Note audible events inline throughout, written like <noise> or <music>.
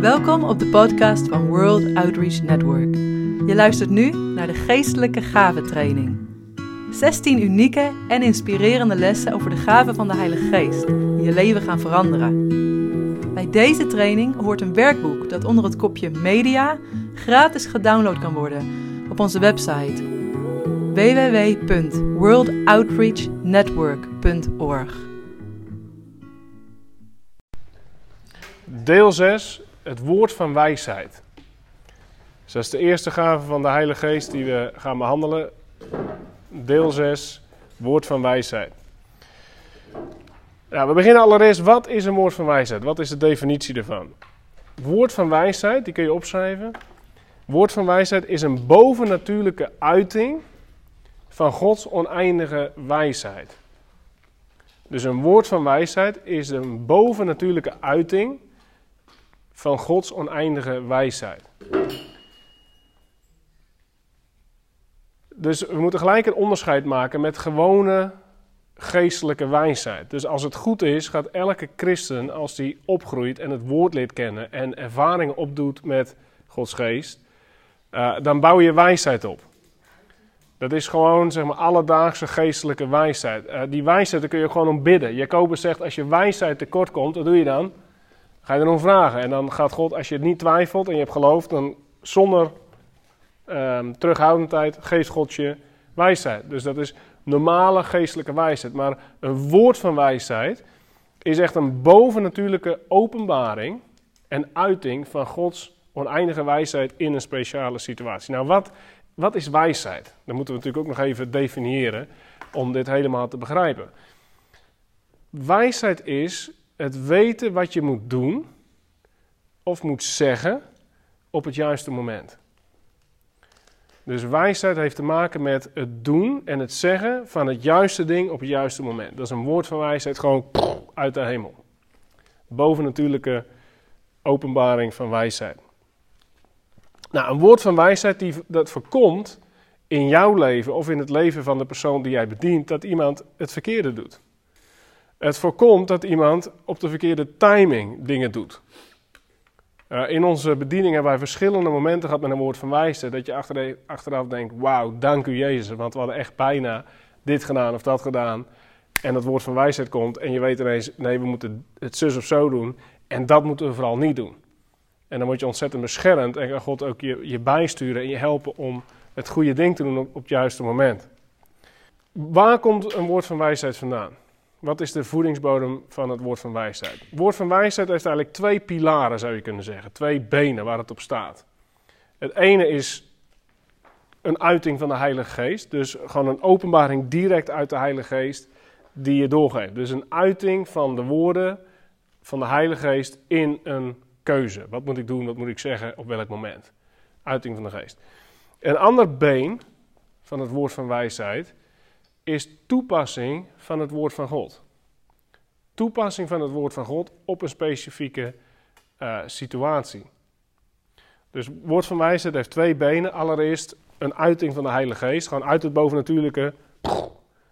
Welkom op de podcast van World Outreach Network. Je luistert nu naar de Geestelijke Gaventraining. 16 unieke en inspirerende lessen over de gaven van de Heilige Geest die je leven gaan veranderen. Bij deze training hoort een werkboek dat onder het kopje Media gratis gedownload kan worden op onze website www.worldoutreachnetwork.org. Deel 6, het woord van wijsheid. Dat is de eerste gave van de Heilige Geest die we gaan behandelen. Deel 6, woord van wijsheid. Ja, we beginnen allereerst, wat is een woord van wijsheid? Wat is de definitie ervan? Woord van wijsheid, die kun je opschrijven. Woord van wijsheid is een bovennatuurlijke uiting van Gods oneindige wijsheid. Dus een woord van wijsheid is een bovennatuurlijke uiting van Gods oneindige wijsheid. Dus we moeten gelijk een onderscheid maken met gewone geestelijke wijsheid. Dus als het goed is, gaat elke christen, als die opgroeit en het woord leert kennen en ervaringen opdoet met Gods geest, uh, dan bouw je wijsheid op. Dat is gewoon zeg maar alledaagse geestelijke wijsheid. Uh, die wijsheid kun je gewoon om bidden. Jacobus zegt, als je wijsheid tekort komt, wat doe je dan? Ga je erom vragen. En dan gaat God, als je het niet twijfelt en je hebt geloofd, dan zonder um, terughoudendheid geeft God je wijsheid. Dus dat is normale geestelijke wijsheid. Maar een woord van wijsheid is echt een bovennatuurlijke openbaring en uiting van Gods oneindige wijsheid in een speciale situatie. Nou, wat, wat is wijsheid? Dat moeten we natuurlijk ook nog even definiëren om dit helemaal te begrijpen. Wijsheid is het weten wat je moet doen of moet zeggen op het juiste moment. Dus wijsheid heeft te maken met het doen en het zeggen van het juiste ding op het juiste moment. Dat is een woord van wijsheid gewoon uit de hemel. Bovennatuurlijke openbaring van wijsheid. Nou, een woord van wijsheid die, dat voorkomt in jouw leven of in het leven van de persoon die jij bedient, dat iemand het verkeerde doet. Het voorkomt dat iemand op de verkeerde timing dingen doet. Uh, in onze bediening hebben wij verschillende momenten gehad met een woord van wijsheid. Dat je achteraf denkt, wauw, dank u Jezus. Want we hadden echt bijna dit gedaan of dat gedaan. En dat woord van wijsheid komt en je weet ineens, nee, we moeten het zus of zo doen. En dat moeten we vooral niet doen. En dan word je ontzettend beschermd en kan God ook je, bijsturen en je helpen om het goede ding te doen op het juiste moment. Waar komt een woord van wijsheid vandaan? Wat is de voedingsbodem van het woord van wijsheid? Het woord van wijsheid heeft eigenlijk twee pilaren, zou je kunnen zeggen. Twee benen waar het op staat. Het ene is een uiting van de Heilige Geest. Dus gewoon een openbaring direct uit de Heilige Geest die je doorgeeft. Dus een uiting van de woorden van de Heilige Geest in een keuze. Wat moet ik doen, wat moet ik zeggen, op welk moment? Uiting van de Geest. Een ander been van het woord van wijsheid is toepassing van het woord van God. Toepassing van het woord van God op een specifieke uh, situatie. Dus woord van wijsheid heeft twee benen. Allereerst een uiting van de Heilige Geest. Gewoon uit het bovennatuurlijke.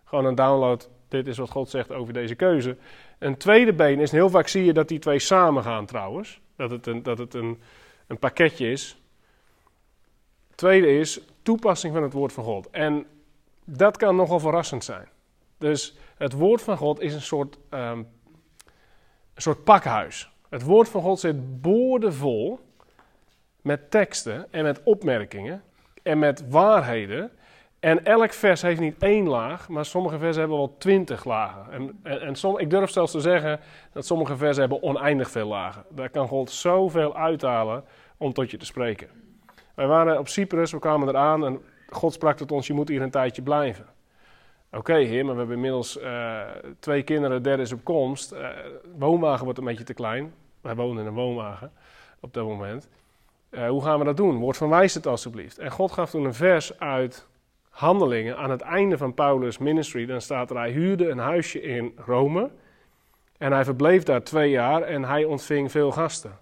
Gewoon een download. Dit is wat God zegt over deze keuze. Een tweede been is, heel vaak zie je dat die twee samen gaan trouwens. Dat het een, dat het een, een pakketje is. Tweede is toepassing van het woord van God. En dat kan nogal verrassend zijn. Dus het woord van God is een soort, um, een soort pakhuis. Het woord van God zit boordevol met teksten en met opmerkingen en met waarheden. En elk vers heeft niet één laag, maar sommige versen hebben wel twintig lagen. En, en, en ik durf zelfs te zeggen dat sommige versen hebben oneindig veel lagen. Daar kan God zoveel uithalen om tot je te spreken. Wij waren op Cyprus, we kwamen eraan en God sprak tot ons, je moet hier een tijdje blijven. Oké, heer, maar we hebben inmiddels uh, twee kinderen, derde is op komst. Uh, woonwagen wordt een beetje te klein. Wij wonen in een woonwagen op dat moment. Uh, hoe gaan we dat doen? Woord van wijsheid alstublieft. En God gaf toen een vers uit Handelingen aan het einde van Paulus' ministry. Dan staat er, hij huurde een huisje in Rome. En hij verbleef daar twee jaar en hij ontving veel gasten.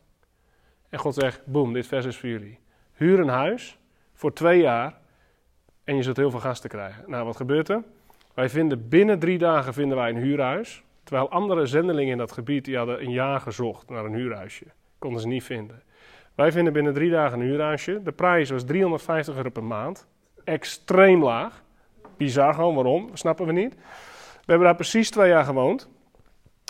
En God zegt, boem, dit vers is voor jullie. Huur een huis voor twee jaar en je zult heel veel gasten krijgen. Nou, wat gebeurt er? Wij vinden binnen drie dagen vinden wij een huurhuis. Terwijl andere zendelingen in dat gebied die hadden een jaar gezocht naar een huurhuisje. Konden ze niet vinden. Wij vinden binnen drie dagen een huurhuisje. De prijs was 350 euro per maand. Extreem laag. Bizar gewoon, waarom? Snappen we niet. We hebben daar precies twee jaar gewoond.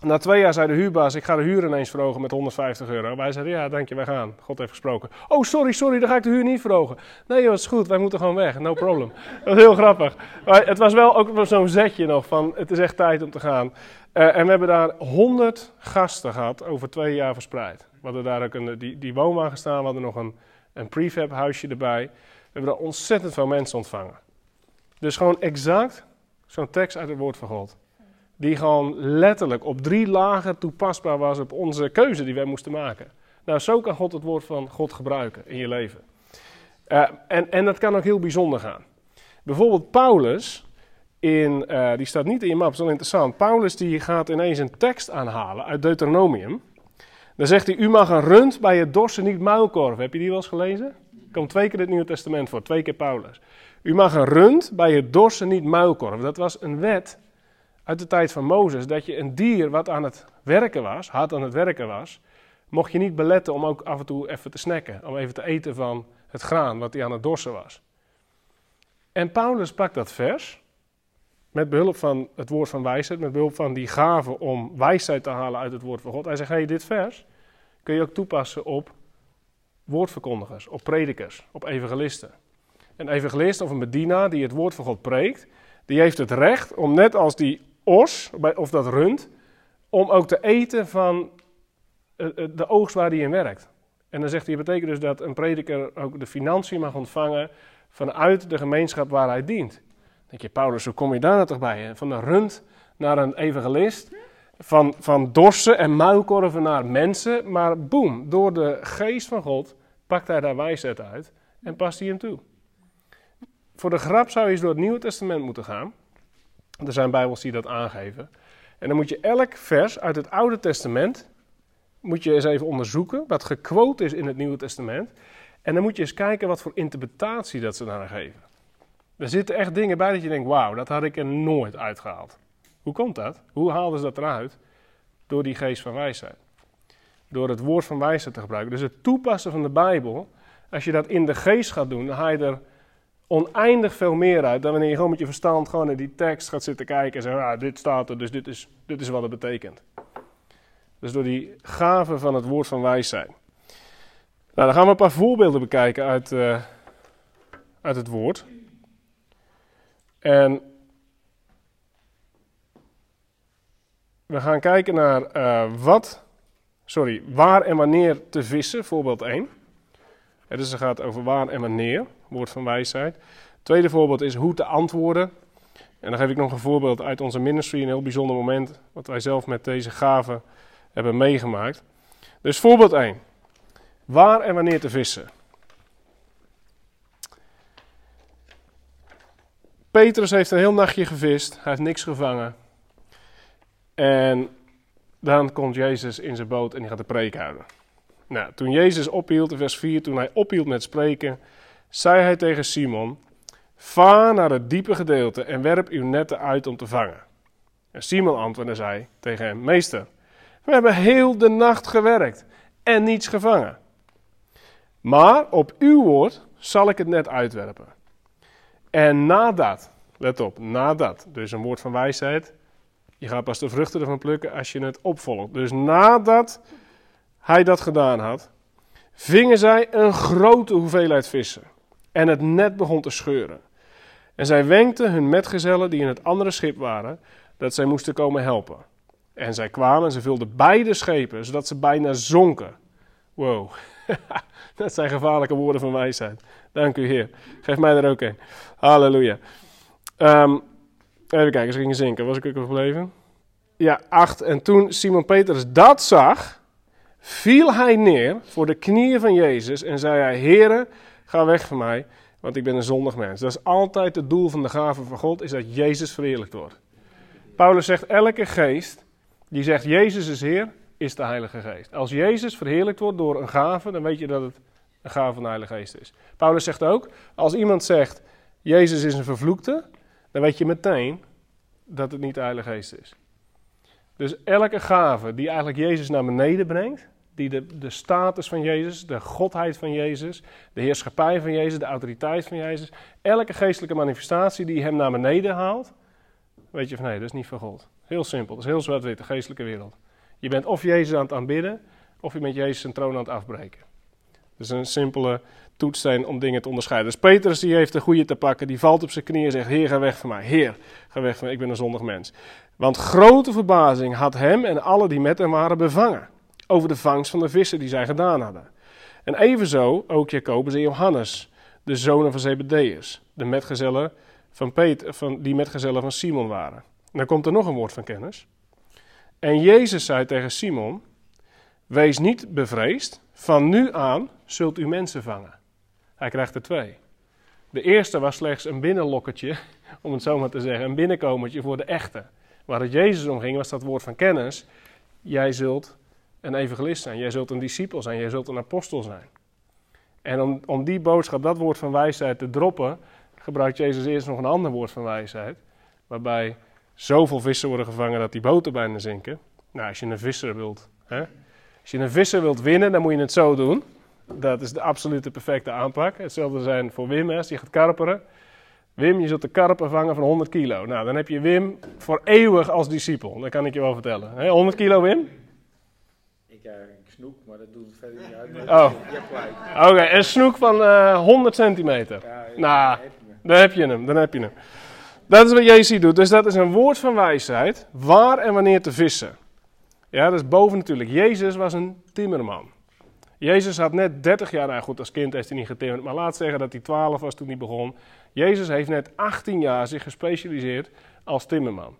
Na twee jaar zei de huurbaas, ik ga de huur ineens verhogen met 150 euro. Wij zeiden, ja, dank je, wij gaan. God heeft gesproken. Oh, sorry, sorry, dan ga ik de huur niet verhogen. Nee joh, is goed, wij moeten gewoon weg, no problem. <laughs> Dat was heel grappig. Maar het was wel ook zo'n zetje nog van, het is echt tijd om te gaan. Uh, en we hebben daar 100 gasten gehad, over twee jaar verspreid. We hadden daar ook een, die, die woonwagen staan, we hadden nog een, een prefab huisje erbij. We hebben daar ontzettend veel mensen ontvangen. Dus gewoon exact zo'n tekst uit het woord van God. Die gewoon letterlijk op drie lagen toepasbaar was op onze keuze die wij moesten maken. Nou, zo kan God het woord van God gebruiken in je leven. Uh, en, en dat kan ook heel bijzonder gaan. Bijvoorbeeld Paulus, in, uh, die staat niet in je map, dat is wel interessant. Paulus die gaat ineens een tekst aanhalen uit Deuteronomium. Dan zegt hij, u mag een rund bij het dorsen niet muilkorven. Heb je die wel eens gelezen? Komt twee keer het Nieuwe Testament voor, twee keer Paulus. U mag een rund bij het dorsen niet muilkorven. Dat was een wet uit de tijd van Mozes, dat je een dier wat aan het werken was, hard aan het werken was, mocht je niet beletten om ook af en toe even te snacken, om even te eten van het graan wat hij aan het dorsen was. En Paulus pakt dat vers, met behulp van het woord van wijsheid, met behulp van die gave om wijsheid te halen uit het woord van God. Hij zegt, hey, dit vers kun je ook toepassen op woordverkondigers, op predikers, op evangelisten. Een evangelist of een bedienaar die het woord van God preekt, die heeft het recht om net als die of dat rund, om ook te eten van eh, eh, de oogst waar hij in werkt. En dan zegt hij, betekent dus dat een prediker ook de financiën mag ontvangen vanuit de gemeenschap waar hij dient. Dan denk je, Paulus, hoe kom je daar nou toch bij? Van een rund naar een evangelist, van, van dorsen en muilkorven naar mensen, maar boem, door de geest van God pakt hij daar wijsheid uit en past hij hem toe. Voor de grap zou je eens door het Nieuwe Testament moeten gaan. Er zijn Bijbels die dat aangeven. En dan moet je elk vers uit het Oude Testament moet je eens even onderzoeken, wat gequote is in het Nieuwe Testament. En dan moet je eens kijken wat voor interpretatie dat ze daar geven. Er zitten echt dingen bij dat je denkt, wauw, dat had ik er nooit uitgehaald. Hoe komt dat? Hoe haalden ze dat eruit? Door die geest van wijsheid. Door het woord van wijsheid te gebruiken. Dus het toepassen van de Bijbel, als je dat in de geest gaat doen, dan ga je er oneindig veel meer uit dan wanneer je gewoon met je verstand gewoon naar die tekst gaat zitten kijken en zeggen, ah, dit staat er, dus dit is, dit is wat het betekent. Dus door die gave van het woord van wijsheid. Nou, dan gaan we een paar voorbeelden bekijken uit, uh, uit het woord. En we gaan kijken naar uh, wat, sorry, waar en wanneer te vissen, voorbeeld 1. Het dus het gaat over waar en wanneer, woord van wijsheid. tweede voorbeeld is hoe te antwoorden. En dan geef ik nog een voorbeeld uit onze ministry, een heel bijzonder moment wat wij zelf met deze gaven hebben meegemaakt. Dus voorbeeld 1. Waar en wanneer te vissen. Petrus heeft een heel nachtje gevist, hij heeft niks gevangen. En dan komt Jezus in zijn boot en die gaat de preek houden. Nou, toen Jezus ophield, in vers 4, toen hij ophield met spreken, zei hij tegen Simon: Vaar naar het diepe gedeelte en werp uw netten uit om te vangen. En Simon antwoordde zei tegen hem: Meester, we hebben heel de nacht gewerkt en niets gevangen. Maar op uw woord zal ik het net uitwerpen. En nadat, let op, nadat, dus een woord van wijsheid, je gaat pas de vruchten ervan plukken als je het opvolgt. Dus nadat hij dat gedaan had, vingen zij een grote hoeveelheid vissen. En het net begon te scheuren. En zij wenkten hun metgezellen die in het andere schip waren, dat zij moesten komen helpen. En zij kwamen en ze vulden beide schepen, zodat ze bijna zonken. Wow, <laughs> dat zijn gevaarlijke woorden van wijsheid. Dank u, Heer. Geef mij er ook een. Halleluja. Um, even kijken, ze gingen zinken. Was ik ook gebleven? Ja, acht. En toen Simon Petrus dat zag, viel hij neer voor de knieën van Jezus en zei hij, Heere, ga weg van mij, want ik ben een zondig mens. Dat is altijd het doel van de gave van God, is dat Jezus verheerlijkt wordt. Paulus zegt, elke geest die zegt Jezus is Heer, is de Heilige Geest. Als Jezus verheerlijkt wordt door een gave, dan weet je dat het een gave van de Heilige Geest is. Paulus zegt ook, als iemand zegt Jezus is een vervloekte, dan weet je meteen dat het niet de Heilige Geest is. Dus elke gave die eigenlijk Jezus naar beneden brengt, die de, de status van Jezus, de godheid van Jezus, de heerschappij van Jezus, de autoriteit van Jezus, elke geestelijke manifestatie die hem naar beneden haalt, weet je van nee, dat is niet van God. Heel simpel, dat is heel zwart-wit, de geestelijke wereld. Je bent of Jezus aan het aanbidden, of je bent Jezus zijn troon aan het afbreken. Dat is een simpele toetssteen om dingen te onderscheiden. Dus Petrus die heeft de goede te pakken, die valt op zijn knieën en zegt, Heer, ga weg van mij. Heer, ga weg van mij, ik ben een zondig mens. Want grote verbazing had hem en alle die met hem waren bevangen over de vangst van de vissen die zij gedaan hadden. En evenzo ook Jacobus en Johannes, de zonen van Zebedeus, de metgezellen van die metgezellen van Simon waren. En dan komt er nog een woord van kennis. En Jezus zei tegen Simon, wees niet bevreesd, van nu aan zult u mensen vangen. Hij krijgt er twee. De eerste was slechts een binnenlokkertje, <laughs> om het zo maar te zeggen, een binnenkomertje voor de echte. Waar het Jezus om ging, was dat woord van kennis. Jij zult een evangelist zijn, jij zult een discipel zijn, jij zult een apostel zijn. En om, om die boodschap, dat woord van wijsheid te droppen, gebruikt Jezus eerst nog een ander woord van wijsheid. Waarbij zoveel vissen worden gevangen dat die boten bijna zinken. Nou, als je een visser wilt, hè, als je een visser wilt winnen, dan moet je het zo doen. Dat is de absolute perfecte aanpak. Hetzelfde zijn voor Wim, als die gaat karperen. Wim, je zult de karpen vangen van 100 kilo. Nou, dan heb je Wim voor eeuwig als discipel. Dat kan ik je wel vertellen. 100 kilo, Wim? Ik, ik snoek, maar dat doet verder niet uit. Oh. Oké, een snoek van uh, 100 centimeter. Ja, nou, dan heb je hem, dan heb je hem. Dat is wat Jezus doet. Dus dat is een woord van wijsheid. Waar en wanneer te vissen. Ja, dat is boven natuurlijk. Jezus was een timmerman. Jezus had net 30 jaar, nou goed, als kind heeft hij niet getimmerd, maar laat zeggen dat hij 12 was toen hij begon. Jezus heeft net 18 jaar zich gespecialiseerd als timmerman.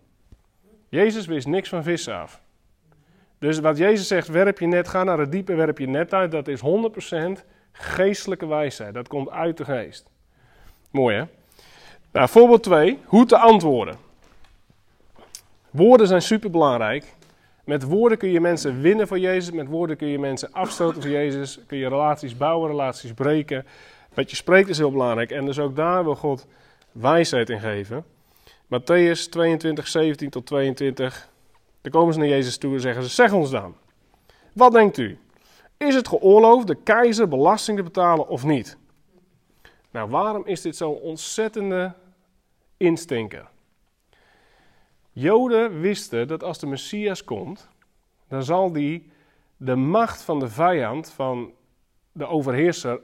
Jezus wist niks van vissen af. Dus wat Jezus zegt, werp je net, ga naar het diepe, werp je net uit, dat is 100% geestelijke wijsheid. Dat komt uit de geest. Mooi hè? Nou, voorbeeld 2, hoe te antwoorden. Woorden zijn superbelangrijk. Met woorden kun je mensen winnen voor Jezus, met woorden kun je mensen afstoten voor Jezus, kun je relaties bouwen, relaties breken. Wat je spreekt is heel belangrijk en dus ook daar wil God wijsheid in geven. Matthäus 22, 17 tot 22. Dan komen ze naar Jezus toe en zeggen ze, zeg ons dan, wat denkt u? Is het geoorloofd de keizer belasting te betalen of niet? Nou, waarom is dit zo'n ontzettende instinker? Joden wisten dat als de Messias komt, dan zal die de macht van de vijand, van de overheerser,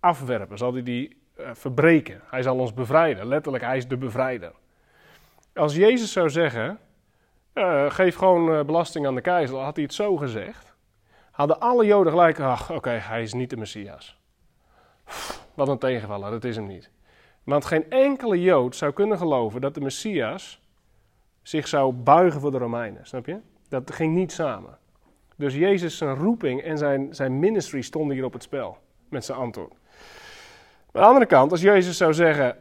afwerpen. Zal hij die, die uh, verbreken. Hij zal ons bevrijden. Letterlijk, hij is de bevrijder. Als Jezus zou zeggen, uh, geef gewoon uh, belasting aan de keizer, had hij het zo gezegd, hadden alle Joden gelijk, ach oké, hij is niet de Messias. Wat een tegenvaller, dat is hem niet. Want geen enkele Jood zou kunnen geloven dat de Messias zich zou buigen voor de Romeinen, snap je? Dat ging niet samen. Dus Jezus zijn roeping en zijn, zijn ministry stonden hier op het spel, met zijn antwoord. Aan de andere kant, als Jezus zou zeggen,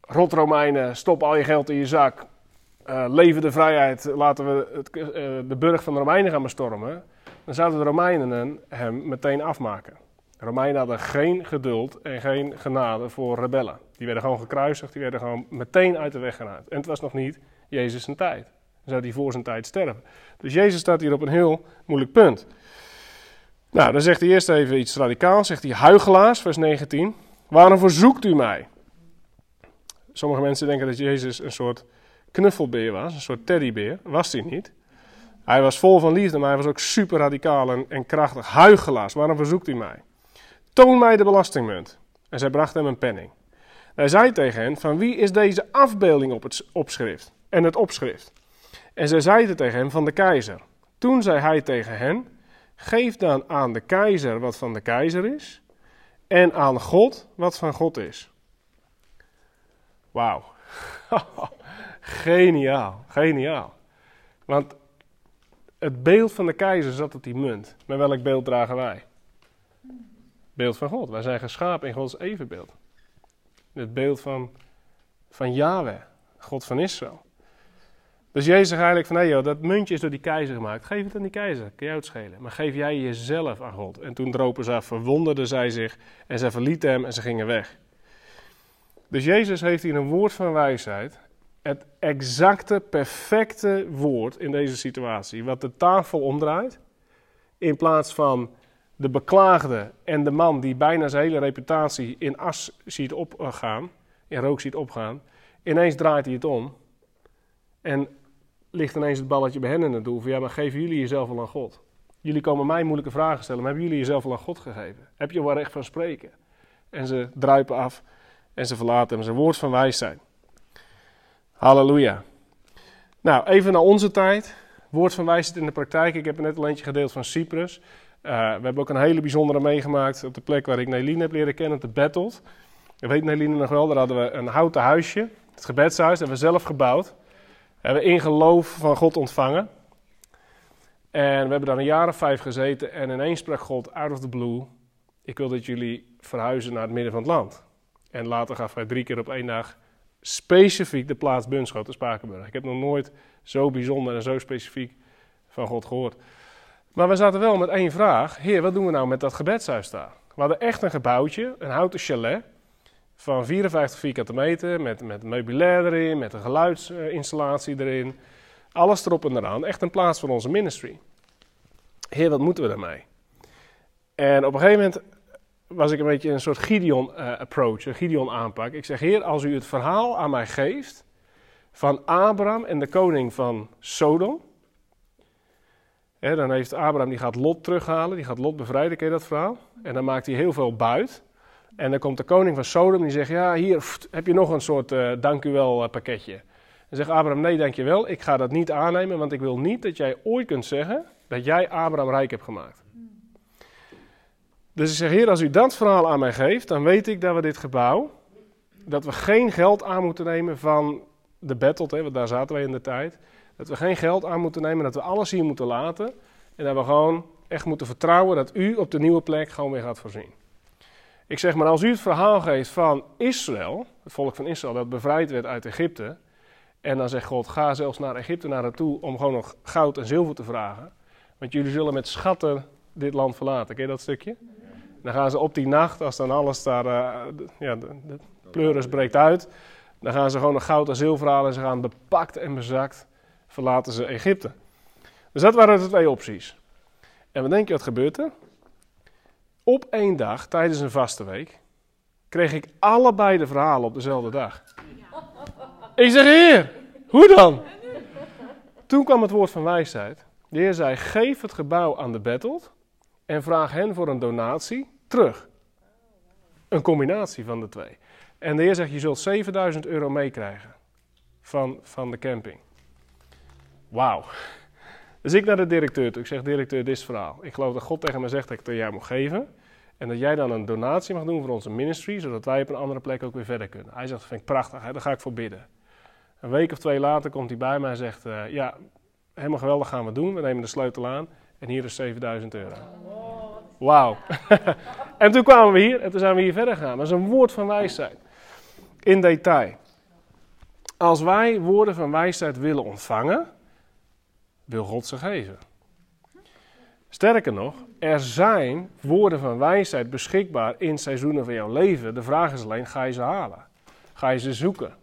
rot Romeinen, stop al je geld in je zak, uh, leven de vrijheid, laten we het, uh, de burg van de Romeinen gaan bestormen, dan zouden de Romeinen hem meteen afmaken. Romeinen hadden geen geduld en geen genade voor rebellen. Die werden gewoon gekruisigd, die werden gewoon meteen uit de weg gehaald. En het was nog niet Jezus zijn tijd. Dan zou hij voor zijn tijd sterven. Dus Jezus staat hier op een heel moeilijk punt. Nou, dan zegt hij eerst even iets radicaals. Zegt hij, huigelaars, vers 19. Waarom verzoekt u mij? Sommige mensen denken dat Jezus een soort knuffelbeer was, een soort teddybeer. Was hij niet. Hij was vol van liefde, maar hij was ook super radicaal en, krachtig. Huigelaars, waarom verzoekt u mij? Toon mij de belastingmunt. En zij bracht hem een penning. Hij zei tegen hen, van wie is deze afbeelding op het opschrift? En het opschrift. En zij zeiden tegen hem, van de keizer. Toen zei hij tegen hen, geef dan aan de keizer wat van de keizer is, en aan God wat van God is. Wauw. <laughs> geniaal, geniaal. Want het beeld van de keizer zat op die munt. Maar welk beeld dragen wij? Beeld van God. Wij zijn geschapen in Gods evenbeeld. Het beeld van, van Yahweh, God van Israël. Dus Jezus zegt eigenlijk van, hé joh, dat muntje is door die keizer gemaakt. Geef het aan die keizer, kan jou het schelen. Maar geef jij jezelf aan God. En toen dropen ze af, verwonderden zij zich en zij verlieten hem en ze gingen weg. Dus Jezus heeft hier een woord van wijsheid. Het exacte, perfecte woord in deze situatie. Wat de tafel omdraait In plaats van de beklaagde en de man die bijna zijn hele reputatie in as ziet opgaan, in rook ziet opgaan. Ineens draait hij het om. En ligt ineens het balletje bij hen in het doel. Van ja, maar geven jullie jezelf al aan God? Jullie komen mij moeilijke vragen stellen, maar hebben jullie jezelf al aan God gegeven? Heb je wel recht van spreken? En ze druipen af en ze verlaten hem. Zijn woord van wijsheid. Halleluja. Nou, even naar onze tijd. Woord van wijsheid in de praktijk. Ik heb er net al eentje gedeeld van Cyprus. Uh, we hebben ook een hele bijzondere meegemaakt op de plek waar ik Neline heb leren kennen, de Battled. Je weet Neline nog wel, daar hadden we een houten huisje. Het gebedshuis hebben we zelf gebouwd. Hebben we in geloof van God ontvangen. En we hebben daar een jaar of vijf gezeten en ineens sprak God out of the blue. Ik wil dat jullie verhuizen naar het midden van het land. En later gaf hij drie keer op één dag specifiek de plaats Bunschoten, Spakenburg. Ik heb nog nooit zo bijzonder en zo specifiek van God gehoord. Maar we zaten wel met één vraag. Heer, wat doen we nou met dat gebedshuis daar? We hadden echt een gebouwtje, een houten chalet van 54 vierkante meter, met, met meubilair erin, met een geluidsinstallatie erin. Alles erop en eraan. Echt een plaats voor onze ministry. Heer, wat moeten we daarmee? En op een gegeven moment was ik een beetje een soort Gideon-approach, een Gideon-aanpak. Ik zeg, Heer, als u het verhaal aan mij geeft van Abraham en de koning van Sodom. Dan heeft Abraham, die gaat Lot terughalen, die gaat Lot bevrijden, ken je dat verhaal? En dan maakt hij heel veel buit. En dan komt de koning van Sodom die zegt, ja, hier heb je nog een soort uh, dank u wel uh, pakketje. En zegt Abraham, nee, dank je wel, ik ga dat niet aannemen, want ik wil niet dat jij ooit kunt zeggen dat jij Abraham rijk hebt gemaakt. Dus ik zeg, heer, als u dat verhaal aan mij geeft, dan weet ik dat we dit gebouw, dat we geen geld aan moeten nemen van de battle, hè, want daar zaten wij in de tijd. Dat we geen geld aan moeten nemen, dat we alles hier moeten laten. En dat we gewoon echt moeten vertrouwen dat u op de nieuwe plek gewoon weer gaat voorzien. Ik zeg maar, als u het verhaal geeft van Israël, het volk van Israël dat bevrijd werd uit Egypte. En dan zegt God, ga zelfs naar Egypte naar naartoe om gewoon nog goud en zilver te vragen. Want jullie zullen met schatten dit land verlaten. Ken je dat stukje? Dan gaan ze op die nacht, als dan alles daar, uh, ja, de, de pleuris breekt uit. Dan gaan ze gewoon nog goud en zilver halen en ze gaan bepakt en bezakt verlaten ze Egypte. Dus dat waren de twee opties. En wat denk je wat gebeurt er? Op één dag, tijdens een vaste week, kreeg ik allebei de verhalen op dezelfde dag. Ik zeg, heer, hoe dan? Toen kwam het woord van wijsheid. De heer zei, geef het gebouw aan de battled en vraag hen voor een donatie terug. Een combinatie van de twee. En de heer zegt, je zult 7000 euro meekrijgen van, van de camping. Wauw. Dus ik naar de directeur toe. Ik zeg, directeur, dit is verhaal. Ik geloof dat God tegen me zegt dat ik het aan jou moet geven. En dat jij dan een donatie mag doen voor onze ministry, zodat wij op een andere plek ook weer verder kunnen. Hij zegt, dat vind ik prachtig, hè? daar ga ik voor bidden. Een week of twee later komt hij bij mij en zegt, uh, ja, helemaal geweldig gaan we doen. We nemen de sleutel aan en hier is 7000 euro. Wauw. <laughs> en toen kwamen we hier en toen zijn we hier verder gegaan. Dat is een woord van wijsheid. In detail. Als wij woorden van wijsheid willen ontvangen, wil God ze geven. Sterker nog, er zijn woorden van wijsheid beschikbaar in seizoenen van jouw leven. De vraag is alleen, ga je ze halen? Ga je ze zoeken?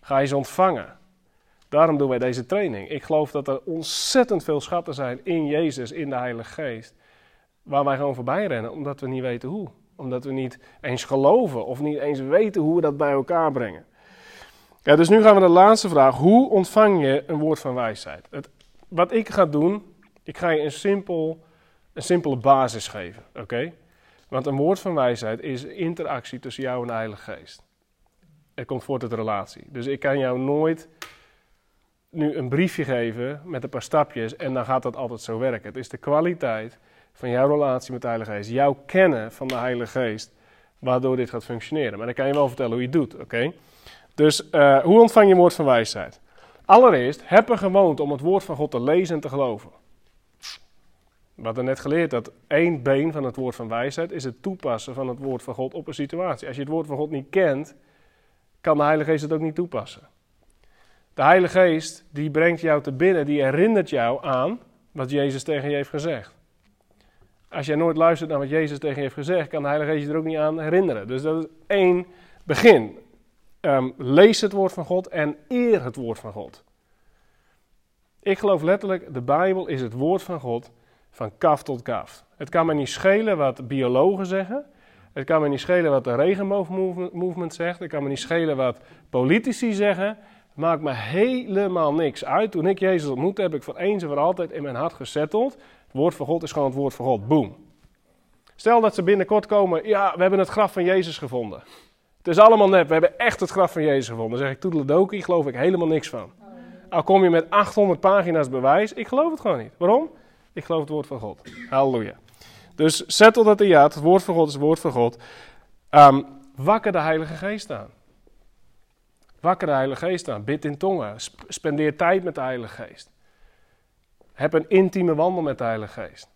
Ga je ze ontvangen? Daarom doen wij deze training. Ik geloof dat er ontzettend veel schatten zijn in Jezus, in de Heilige Geest. Waar wij gewoon voorbij rennen, omdat we niet weten hoe. Omdat we niet eens geloven of niet eens weten hoe we dat bij elkaar brengen. Ja, dus nu gaan we naar de laatste vraag. Hoe ontvang je een woord van wijsheid? Het, wat ik ga doen, ik ga je een, simpel, een simpele basis geven. Oké? Want een woord van wijsheid is interactie tussen jou en de Heilige Geest. Het komt voort uit relatie. Dus ik kan jou nooit nu een briefje geven met een paar stapjes en dan gaat dat altijd zo werken. Het is de kwaliteit van jouw relatie met de Heilige Geest, jouw kennen van de Heilige Geest, waardoor dit gaat functioneren. Maar dan kan je wel vertellen hoe je het doet, oké? Dus uh, hoe ontvang je woord van wijsheid? Allereerst, heb er gewoond om het woord van God te lezen en te geloven. We hadden net geleerd dat één been van het woord van wijsheid is het toepassen van het woord van God op een situatie. Als je het woord van God niet kent, kan de Heilige Geest het ook niet toepassen. De Heilige Geest die brengt jou te binnen, die herinnert jou aan wat Jezus tegen je heeft gezegd. Als jij nooit luistert naar wat Jezus tegen je heeft gezegd, kan de Heilige Geest je er ook niet aan herinneren. Dus dat is één begin. Um, lees het woord van God en eer het woord van God. Ik geloof letterlijk, de Bijbel is het woord van God Van kaf tot kaf. Het kan me niet schelen wat biologen zeggen. Het kan me niet schelen wat de regenboogmovement zegt. Het kan me niet schelen wat politici zeggen. Maakt me helemaal niks uit. Toen ik Jezus ontmoette, heb ik voor eens en voor altijd in mijn hart gezetteld. Het woord van God is gewoon het woord van God. Boom. Stel dat ze binnenkort komen. Ja, we hebben het graf van Jezus gevonden. Het is allemaal nep. We hebben echt het graf van Jezus gevonden. Dan zeg ik toedeledokie, geloof ik helemaal niks van. Al kom je met 800 pagina's bewijs. Ik geloof het gewoon niet. Waarom? Ik geloof het woord van God. Halleluja. Dus zettel dat in ja. Het woord van God is het woord van God. Um, wakker de Heilige Geest aan. Wakker de Heilige Geest aan. Bid in tongen. Spendeer tijd met de Heilige Geest. Heb een intieme wandel met de Heilige Geest.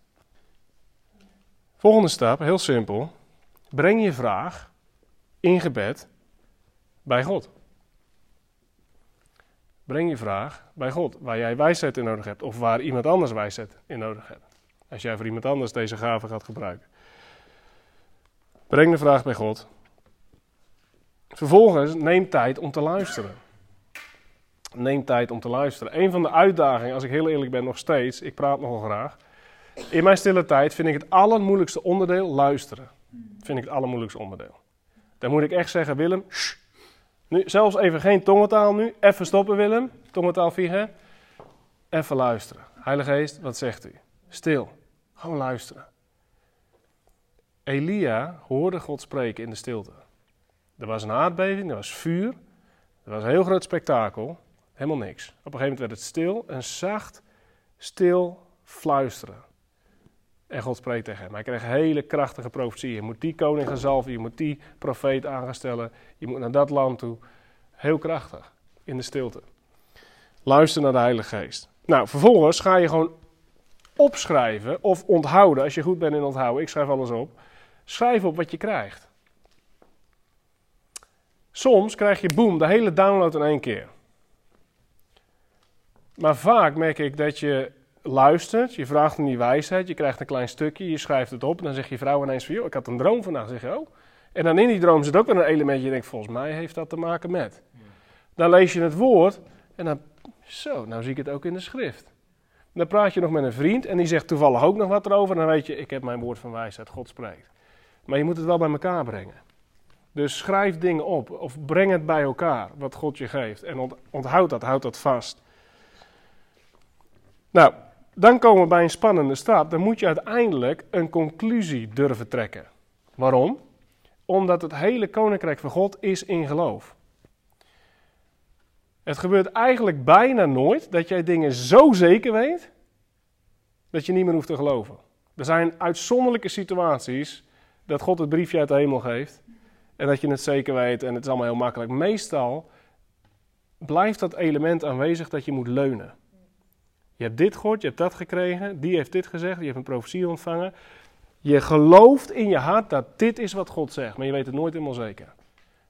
Volgende stap, heel simpel. Breng je vraag in gebed bij God. Breng je vraag bij God, waar jij wijsheid in nodig hebt of waar iemand anders wijsheid in nodig hebt. Als jij voor iemand anders deze gave gaat gebruiken. Breng de vraag bij God. Vervolgens neem tijd om te luisteren. Neem tijd om te luisteren. Een van de uitdagingen, als ik heel eerlijk ben, nog steeds, ik praat nogal graag. In mijn stille tijd vind ik het allermoeilijkste onderdeel luisteren. Vind ik het allermoeilijkste onderdeel. Dan moet ik echt zeggen, Willem, nu, zelfs even geen tongentaal nu. Even stoppen, Willem. Tongentaal vliegen. Even luisteren. Heilige Geest, wat zegt u? Stil. Gewoon luisteren. Elia hoorde God spreken in de stilte. Er was een aardbeving, er was vuur. Er was een heel groot spektakel. Helemaal niks. Op een gegeven moment werd het stil en zacht, stil fluisteren. En God spreekt tegen hem. Hij kreeg hele krachtige profetieën. Je moet die koning gaan zalven, je moet die profeet aanstellen. Je moet naar dat land toe. Heel krachtig, in de stilte. Luister naar de Heilige Geest. Nou, vervolgens ga je gewoon opschrijven of onthouden, als je goed bent in onthouden. Ik schrijf alles op. Schrijf op wat je krijgt. Soms krijg je boem, de hele download in één keer. Maar vaak merk ik dat je luistert, je vraagt om die wijsheid, je krijgt een klein stukje, je schrijft het op en dan zegt je vrouw ineens van, ik had een droom vandaag. Zeg je, oh. En dan in die droom zit ook weer een elementje, je denkt, volgens mij heeft dat te maken met. Dan lees je het woord en dan, zo, nou zie ik het ook in de schrift. Dan praat je nog met een vriend en die zegt toevallig ook nog wat erover. En dan weet je, ik heb mijn woord van wijsheid, God spreekt. Maar je moet het wel bij elkaar brengen. Dus schrijf dingen op of breng het bij elkaar, wat God je geeft. En onthoud dat, houd dat vast. Nou, dan komen we bij een spannende stap. Dan moet je uiteindelijk een conclusie durven trekken. Waarom? Omdat het hele koninkrijk van God is in geloof. Het gebeurt eigenlijk bijna nooit dat jij dingen zo zeker weet dat je niet meer hoeft te geloven. Er zijn uitzonderlijke situaties dat God het briefje uit de hemel geeft en dat je het zeker weet en het is allemaal heel makkelijk. Meestal blijft dat element aanwezig dat je moet leunen. Je hebt dit gehoord, je hebt dat gekregen, die heeft dit gezegd, je hebt een profetie ontvangen. Je gelooft in je hart dat dit is wat God zegt, maar je weet het nooit helemaal zeker.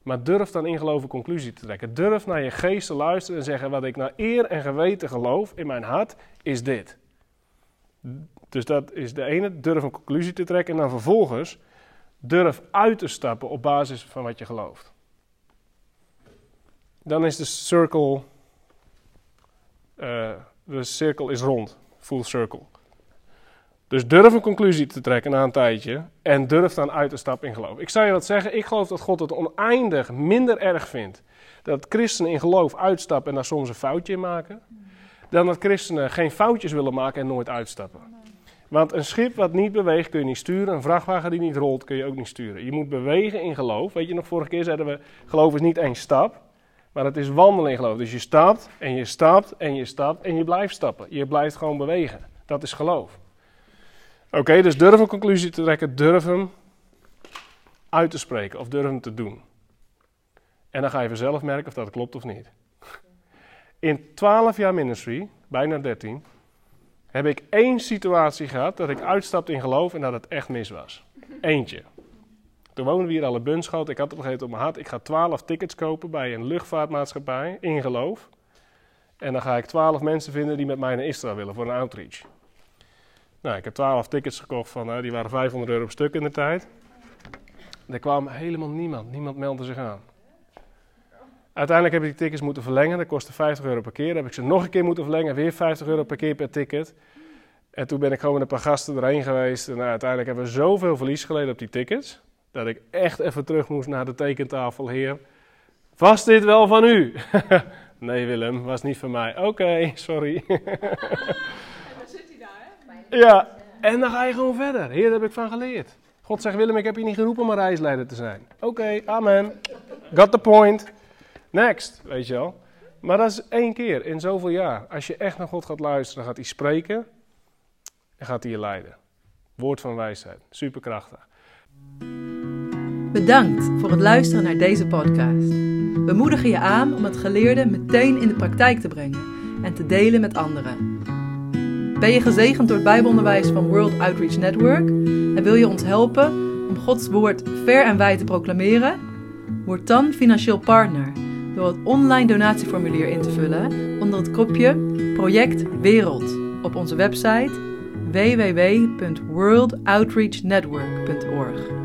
Maar durf dan in geloven conclusie te trekken. Durf naar je geest te luisteren en zeggen: wat ik naar eer en geweten geloof in mijn hart, is dit. Dus dat is de ene, durf een conclusie te trekken. En dan vervolgens durf uit te stappen op basis van wat je gelooft. Dan is de cirkel, uh, de cirkel is rond, full circle. Dus durf een conclusie te trekken na een tijdje en durf dan uit te stappen in geloof. Ik zou je wat zeggen, ik geloof dat God het oneindig minder erg vindt dat christenen in geloof uitstappen en daar soms een foutje in maken, dan dat christenen geen foutjes willen maken en nooit uitstappen. Want een schip wat niet beweegt kun je niet sturen, een vrachtwagen die niet rolt kun je ook niet sturen. Je moet bewegen in geloof. Weet je nog, vorige keer zeiden we, geloof is niet één stap, maar het is wandelen in geloof. Dus je stapt en je stapt en je stapt en je blijft stappen. Je blijft gewoon bewegen. Dat is geloof. Oké, dus durf een conclusie te trekken, durf hem uit te spreken of durf hem te doen. En dan ga je vanzelf merken of dat klopt of niet. In 12 jaar ministry, bijna 13, heb ik één situatie gehad dat ik uitstapte in geloof en dat het echt mis was. Eentje. Toen woonden we hier alle Bunschoten. Ik had op een gegeven op mijn hart, ik ga 12 tickets kopen bij een luchtvaartmaatschappij in geloof. En dan ga ik 12 mensen vinden die met mij naar Israël willen voor een outreach. Nou, ik heb 12 tickets gekocht van, uh, die waren 500 euro per stuk in de tijd. Er kwam helemaal niemand. Niemand meldde zich aan. Uiteindelijk heb ik die tickets moeten verlengen. Dat kostte 50 euro per keer. Dan heb ik ze nog een keer moeten verlengen. Weer 50 euro per keer per ticket. En toen ben ik gewoon met een paar gasten erheen geweest. En uiteindelijk hebben we zoveel verlies geleden op die tickets. Dat ik echt even terug moest naar de tekentafel. Heer, was dit wel van u? <laughs> nee Willem, was niet van mij. Oké, sorry. En dan zit hij daar, hè? ja, en dan ga je gewoon verder. Heer, daar heb ik van geleerd. God zegt, Willem, ik heb je niet geroepen om een reisleider te zijn. Oké, amen. Got the point. Next, weet je wel. Maar dat is één keer in zoveel jaar. Als je echt naar God gaat luisteren, gaat hij spreken en gaat hij je leiden. Woord van wijsheid, superkrachtig. Bedankt voor het luisteren naar deze podcast. We moedigen je aan om het geleerde meteen in de praktijk te brengen en te delen met anderen. Ben je gezegend door het Bijbelonderwijs van World Outreach Network en wil je ons helpen om Gods woord ver en wijd te proclameren? Word dan financieel partner door het online donatieformulier in te vullen onder het kopje Project Wereld op onze website www.worldoutreachnetwork.org.